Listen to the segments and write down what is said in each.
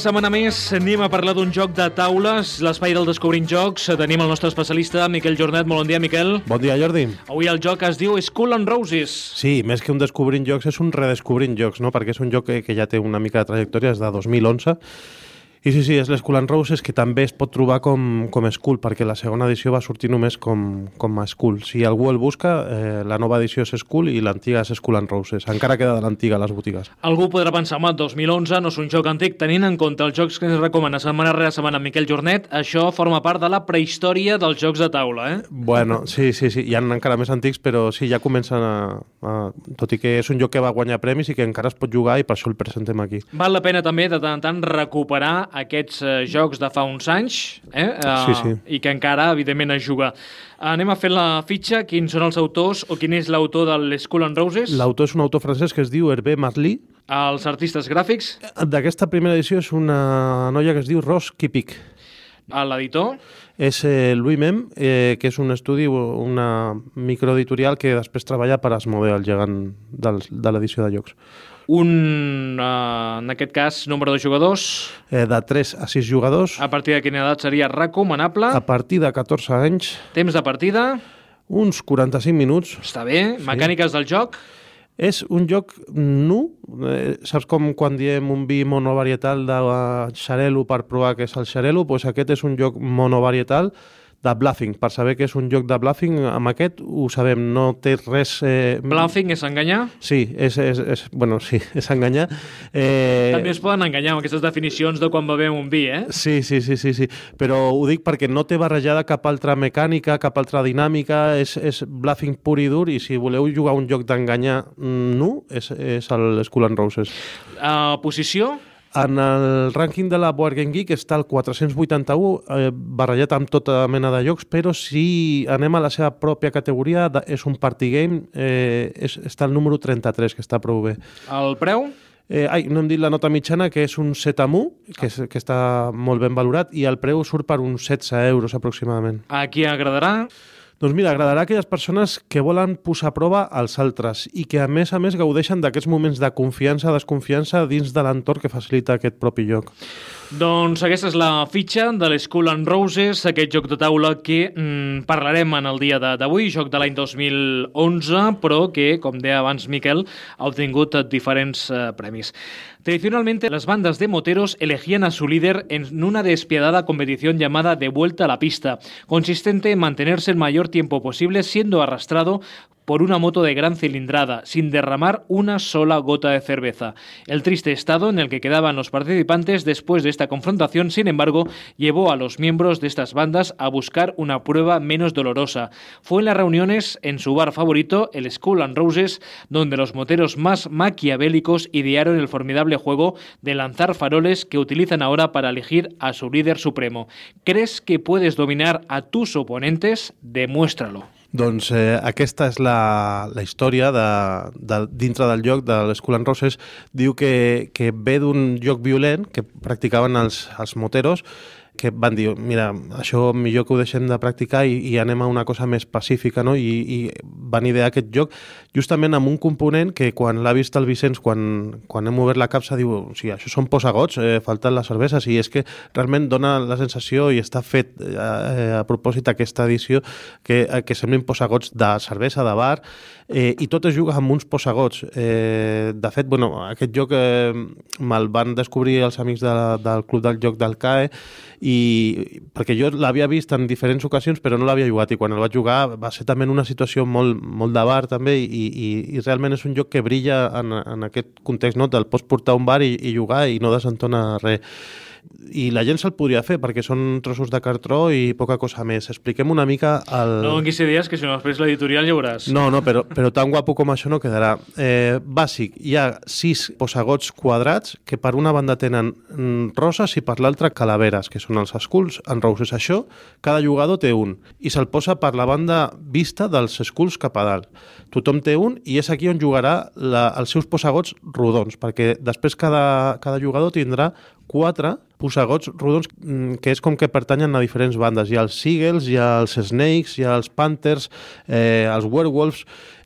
Setmana més anem a parlar d'un joc de taules, l'espai del Descobrint Jocs. Tenim el nostre especialista, Miquel Jornet. Molt bon dia, Miquel. Bon dia, Jordi. Avui el joc es diu Skull and Roses. Sí, més que un descobrint jocs, és un redescobrint jocs, no? perquè és un joc que, que ja té una mica de trajectòria, és de 2011, i sí, sí, és l'Skull and Roses, que també es pot trobar com, com Skull, perquè la segona edició va sortir només com, com a Skull. Si algú el busca, eh, la nova edició és Skull i l'antiga és Skull and Roses. Encara queda de l'antiga a les botigues. Algú podrà pensar, home, 2011 no és un joc antic, tenint en compte els jocs que ens recomana setmana rere setmana Miquel Jornet, això forma part de la prehistòria dels jocs de taula, eh? Bueno, sí, sí, sí, hi ha encara més antics, però sí, ja comencen a, a... Tot i que és un joc que va guanyar premis i que encara es pot jugar i per això el presentem aquí. Val la pena també de tant en tant recuperar aquests eh, jocs de fa uns anys eh, eh, Sí, sí. i que encara, evidentment, es juga. Anem a fer la fitxa, quins són els autors o quin és l'autor del Skull and Roses, L'autor és un autor francès que es diu Hervé Marly. els artistes gràfics, D'aquesta primera edició és una noia que es diu Ros Kipik. l'editor, És eh, Louis Mem, eh, que és un estudi, una microeditorial que després treballa per Asmodee, el gegant del, de l'edició de jocs. un, eh, en aquest cas, nombre de jugadors, Eh, de 3 a 6 jugadors, a partir de quina edat seria recomanable, a partir de 14 anys, temps de partida, uns 45 minuts. està bé, mecàniques del joc, És un joc nu, eh, saps com quan diem un vi monovarietal de xarelo per provar què és el xarelo? Pues aquest és un joc monovarietal de bluffing. Per saber que és un joc de bluffing, amb aquest ho sabem, no té res... Eh, bluffing és enganyar, Sí, és, és, és, bueno, sí, és enganyar. Eh, també es poden enganyar amb aquestes definicions de quan bevem un vi, eh? Sí, sí, sí, sí, sí, però ho dic perquè no té barrejada cap altra mecànica, cap altra dinàmica, és, és bluffing pur i dur, i si voleu jugar un joc d'enganyar nu, és, és el Skull and Roses. Uh, posició, En el rànquing de la Board Game Geek està el 481, eh, barrejat amb tota mena de jocs, però si anem a la seva pròpia categoria, de, és un party game, eh, és, està el número 33, que està prou bé. el preu, Eh, ai, no hem dit la nota mitjana, que és un 7 amb 1, que, és, que està molt ben valorat, i el preu surt per uns 16 euros aproximadament. a qui agradarà, Doncs mira, agradarà a aquelles persones que volen posar a prova als altres i que a més a més gaudeixen d'aquests moments de confiança, desconfiança dins de l'entorn que facilita aquest propi joc. Doncs aquesta és la fitxa de l'Skull and Roses, aquest joc de taula que mm, parlarem en el dia d'avui, joc de l'any 2011, però que, com deia abans Miquel, ha obtingut diferents eh, premis. Tradicionalmente, las bandas de moteros elegían a su líder en una despiadada competición llamada De vuelta a la pista, consistente en mantenerse el mayor tiempo posible siendo arrastrado por una moto de gran cilindrada, sin derramar una sola gota de cerveza. El triste estado en el que quedaban los participantes después de esta confrontación, sin embargo, llevó a los miembros de estas bandas a buscar una prueba menos dolorosa. Fue en las reuniones en su bar favorito, el Skull and Roses, donde los moteros más maquiavélicos idearon el formidable juego de lanzar faroles que utilizan ahora para elegir a su líder supremo. ¿Crees que puedes dominar a tus oponentes? Demuéstralo. Doncs eh, aquesta és la, la història de, de, dintre del joc de l'Skull and Roses. Diu que, que ve d'un joc violent que practicaven els, els moteros que van dir, mira, això millor que ho deixem de practicar i, i anem a una cosa més pacífica, no? I, i van idear aquest joc justament amb un component que quan l'ha vist el Vicenç, quan, quan hem obert la capsa, diu, o sigui, això són posagots, eh, falten les cerveses, i és que realment dona la sensació, i està fet eh, a propòsit aquesta edició, que, eh, que semblin posagots de cervesa, de bar, eh, i tot es juga amb uns posagots. Eh, de fet, bueno, aquest joc eh, me'l van descobrir els amics de, del Club del Joc del CAE, i perquè jo l'havia vist en diferents ocasions però no l'havia jugat i quan el vaig jugar va ser també en una situació molt, molt de bar també i, i, i realment és un joc que brilla en, en aquest context, no? te'l pots portar un bar i, i jugar i no desentona res i la gent se'l podria fer perquè són trossos de cartró i poca cosa més. Expliquem una mica el... No donis idees, que si no després l'editorial ja veuràs. No, no, però, però tan guapo com això no quedarà. Eh, bàsic, hi ha sis posagots quadrats que per una banda tenen mm, roses i per l'altra calaveres, que són els esculs en roses. Això, cada jugador té un i se'l posa per la banda vista dels esculs cap a dalt. Tothom té un i és aquí on jugarà la, els seus posagots rodons, perquè després cada, cada jugador tindrà quatre posagots rodons mm, que és com que pertanyen a diferents bandes. Hi ha els Seagulls, hi ha els Snakes, hi ha els Panthers, eh, els Werewolves,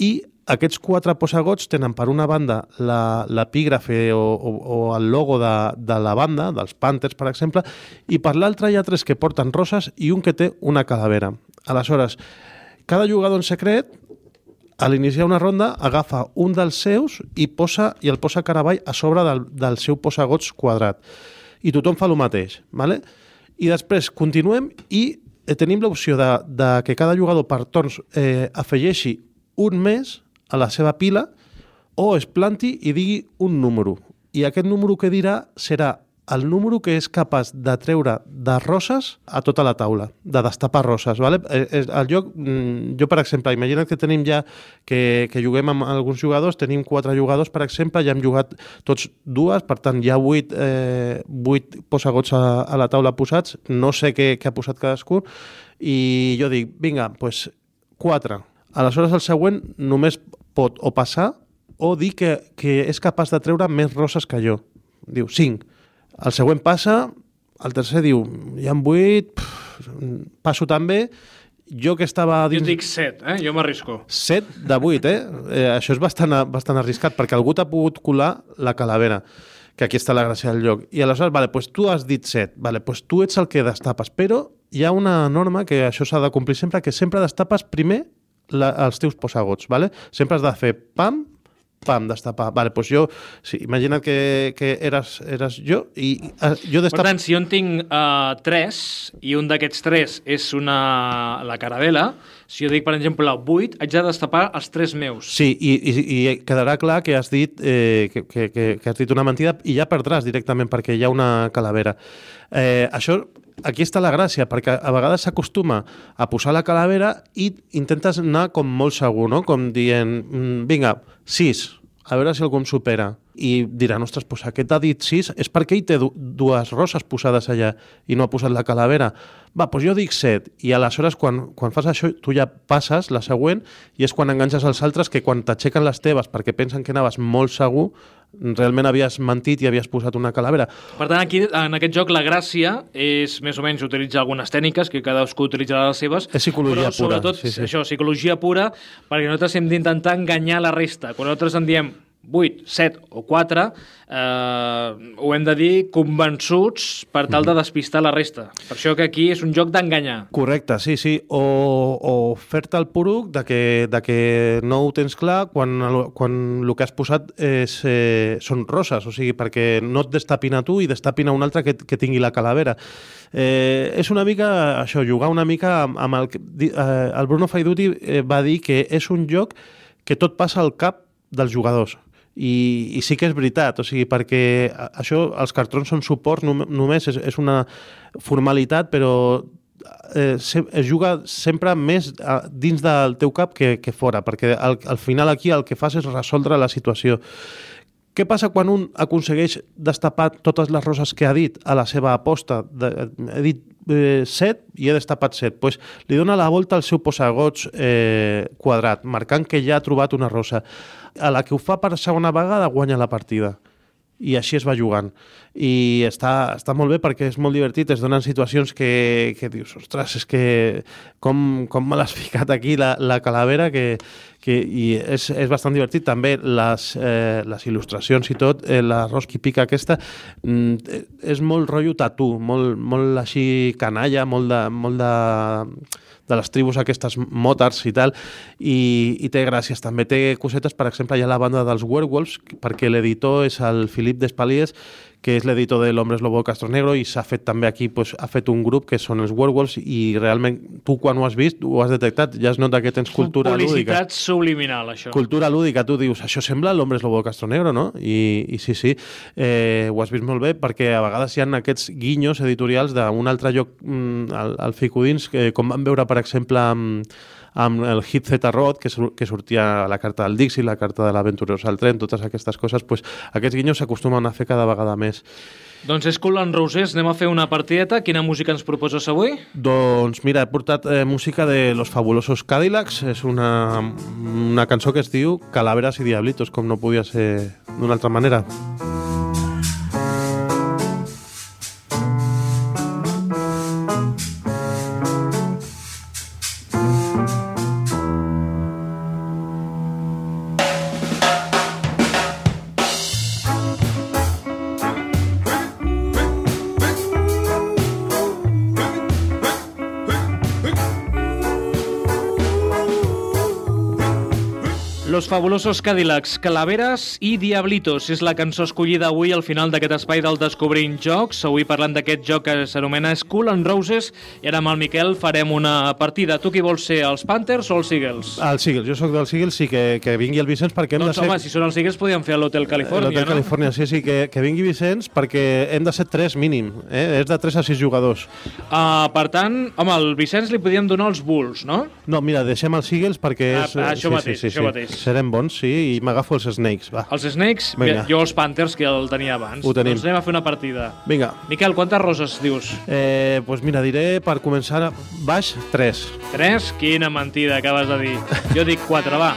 i aquests quatre posagots tenen per una banda l'epígrafe o, o, o el logo de, de la banda, dels Panthers, per exemple, i per l'altra hi ha tres que porten roses i un que té una calavera. Aleshores, cada jugador en secret a l'iniciar una ronda agafa un dels seus i posa i el posa caravall a sobre del, del seu posagots quadrat. I tothom fa el mateix. ¿vale? I després continuem i eh, tenim l'opció de, de que cada jugador per torns eh, afegeixi un més a la seva pila o es planti i digui un número. I aquest número que dirà serà el número que és capaç de treure de roses a tota la taula, de destapar roses. Vale? Eh, el joc, mm, jo, per exemple, imagina't que tenim ja, que, que juguem amb alguns jugadors, tenim quatre jugadors, per exemple, ja hem jugat tots dues, per tant, hi ha vuit, eh, vuit posagots a, a la taula posats, no sé què, què ha posat cadascú, i jo dic, vinga, doncs pues, quatre. Aleshores, el següent només pot o passar o dir que, que és capaç de treure més roses que jo. Diu, cinc el següent passa, el tercer diu, hi ha vuit, pff, passo també, jo que estava dins... Jo dic 7, eh? jo m'arrisco. 7 de 8, eh? eh? Això és bastant, bastant arriscat, perquè algú t'ha pogut colar la calavera, que aquí està la gràcia del lloc. I aleshores, vale, pues tu has dit 7, vale, pues tu ets el que destapes, però hi ha una norma que això s'ha de complir sempre, que sempre destapes primer la, els teus posagots, vale? Sempre has de fer pam, pam, destapar. Vale, doncs jo, sí, imagina't que, que eres, eres jo i uh, jo destap... Per tant, si jo en tinc uh, tres i un d'aquests tres és una, la caravela, si jo dic, per exemple, 8, haig de destapar els tres meus. Sí, i, i, i quedarà clar que has dit eh, que, que, que, que has dit una mentida i ja perdràs directament perquè hi ha una calavera. Eh, això aquí està la gràcia, perquè a vegades s'acostuma a posar la calavera i intentes anar com molt segur, no? Com dient, mm, vinga, 6, a veure si algú em supera. I diran, ostres, doncs aquest ha dit 6, és perquè ell té dues roses posades allà i no ha posat la calavera. Va, doncs jo dic 7. I aleshores, quan, quan fas això, tu ja passes la següent i és quan enganxes els altres que quan t'aixequen les teves perquè pensen que anaves molt segur, realment havies mentit i havies posat una calavera. Per tant, aquí, en aquest joc, la gràcia és més o menys utilitzar algunes tècniques, que cadascú utilitzarà les seves, és psicologia però sobretot pura, sí, sí. això, psicologia pura, perquè nosaltres hem d'intentar enganyar la resta. Quan nosaltres en diem 8, 7 o 4, eh, ho hem de dir convençuts per tal de despistar la resta. Per això que aquí és un joc d'enganyar. Correcte, sí, sí. O, o fer-te el poruc de que, de que no ho tens clar quan, quan el que has posat és, eh, són roses, o sigui, perquè no et destapin a tu i destapin a un altre que, que tingui la calavera. Eh, és una mica això, jugar una mica amb, amb el... Eh, el Bruno Faiduti eh, va dir que és un joc que tot passa al cap dels jugadors i, i sí que és veritat, o sigui, perquè això, els cartrons són suports només, és, és una formalitat, però eh, es juga sempre més dins del teu cap que, que fora, perquè al, al final aquí el que fas és resoldre la situació. Què passa quan un aconsegueix destapar totes les roses que ha dit a la seva aposta? De, he dit 7 i he destapat 7. Pues li dona la volta al seu posagots eh, quadrat, marcant que ja ha trobat una rosa a la que ho fa per segona vegada guanya la partida i així es va jugant. I està, està molt bé perquè és molt divertit, es donen situacions que, que dius, ostres, és que com, com me l'has ficat aquí la, la calavera, que, que, i és, és bastant divertit. També les, eh, les il·lustracions i tot, eh, l'arròs que pica aquesta, mm, és molt rotllo tatu, molt, molt així canalla, molt de, molt de de les tribus aquestes motars i tal, i, i té gràcies. També té cosetes, per exemple, hi ha la banda dels Werewolves, perquè l'editor és el Philippe Despaliers, que és l'editor de L'Hombres Lobo Castro Negro i s'ha fet també aquí, pues, ha fet un grup que són els Werewolves i realment tu quan ho has vist ho has detectat, ja es nota que tens cultura Publicitat lúdica. Publicitat subliminal, això. Cultura lúdica, tu dius, això sembla L'Hombres Lobo Castro Negro, no? I, i sí, sí, eh, ho has vist molt bé perquè a vegades hi ha aquests guinyos editorials d'un altre lloc mm, al, al Ficudins, que, com vam veure, per exemple, amb, amb el hit Z-Rod, que, que sortia la carta del Dixie, la carta de l'Aventureros al tren, totes aquestes coses, pues, aquests guinyos s'acostumen a fer cada vegada més. Doncs és Cool and Roses, anem a fer una partideta. Quina música ens proposes avui? Doncs mira, he portat eh, música de Los Fabulosos Cadillacs, és una, una cançó que es diu Calaveras i Diablitos, com no podia ser d'una altra manera. Los fabulosos Cadillacs, Calaveras i Diablitos és la cançó escollida avui al final d'aquest espai del Descobrint Jocs. Avui parlant d'aquest joc que s'anomena School and Roses i ara amb el Miquel farem una partida. Tu qui vols ser, els Panthers o els Eagles? Els Eagles, jo sóc dels Eagles i que, que vingui el Vicenç perquè hem doncs de ser... home, si són els Eagles podríem fer a l'Hotel Califòrnia, L'Hotel no? Califòrnia, sí, sí, que, que vingui Vicenç perquè hem de ser tres mínim, eh? és de 3 a 6 jugadors. Uh, per tant, home, al Vicenç li podíem donar els Bulls, no? No, mira, deixem els Eagles perquè Ah, és... ah, això sí, mateix, sí, sí, això sí. mateix. Serem bons, sí, i m'agafo els Snakes, va. Els Snakes, Vinga. jo els Panthers, que el tenia abans. Ho tenim. Doncs anem a fer una partida. Vinga, Miquel, quantes roses dius? eh, pues mira, diré per començar baix 3. Tres? Quina mentida acabes de dir. Jo dic quatre, va.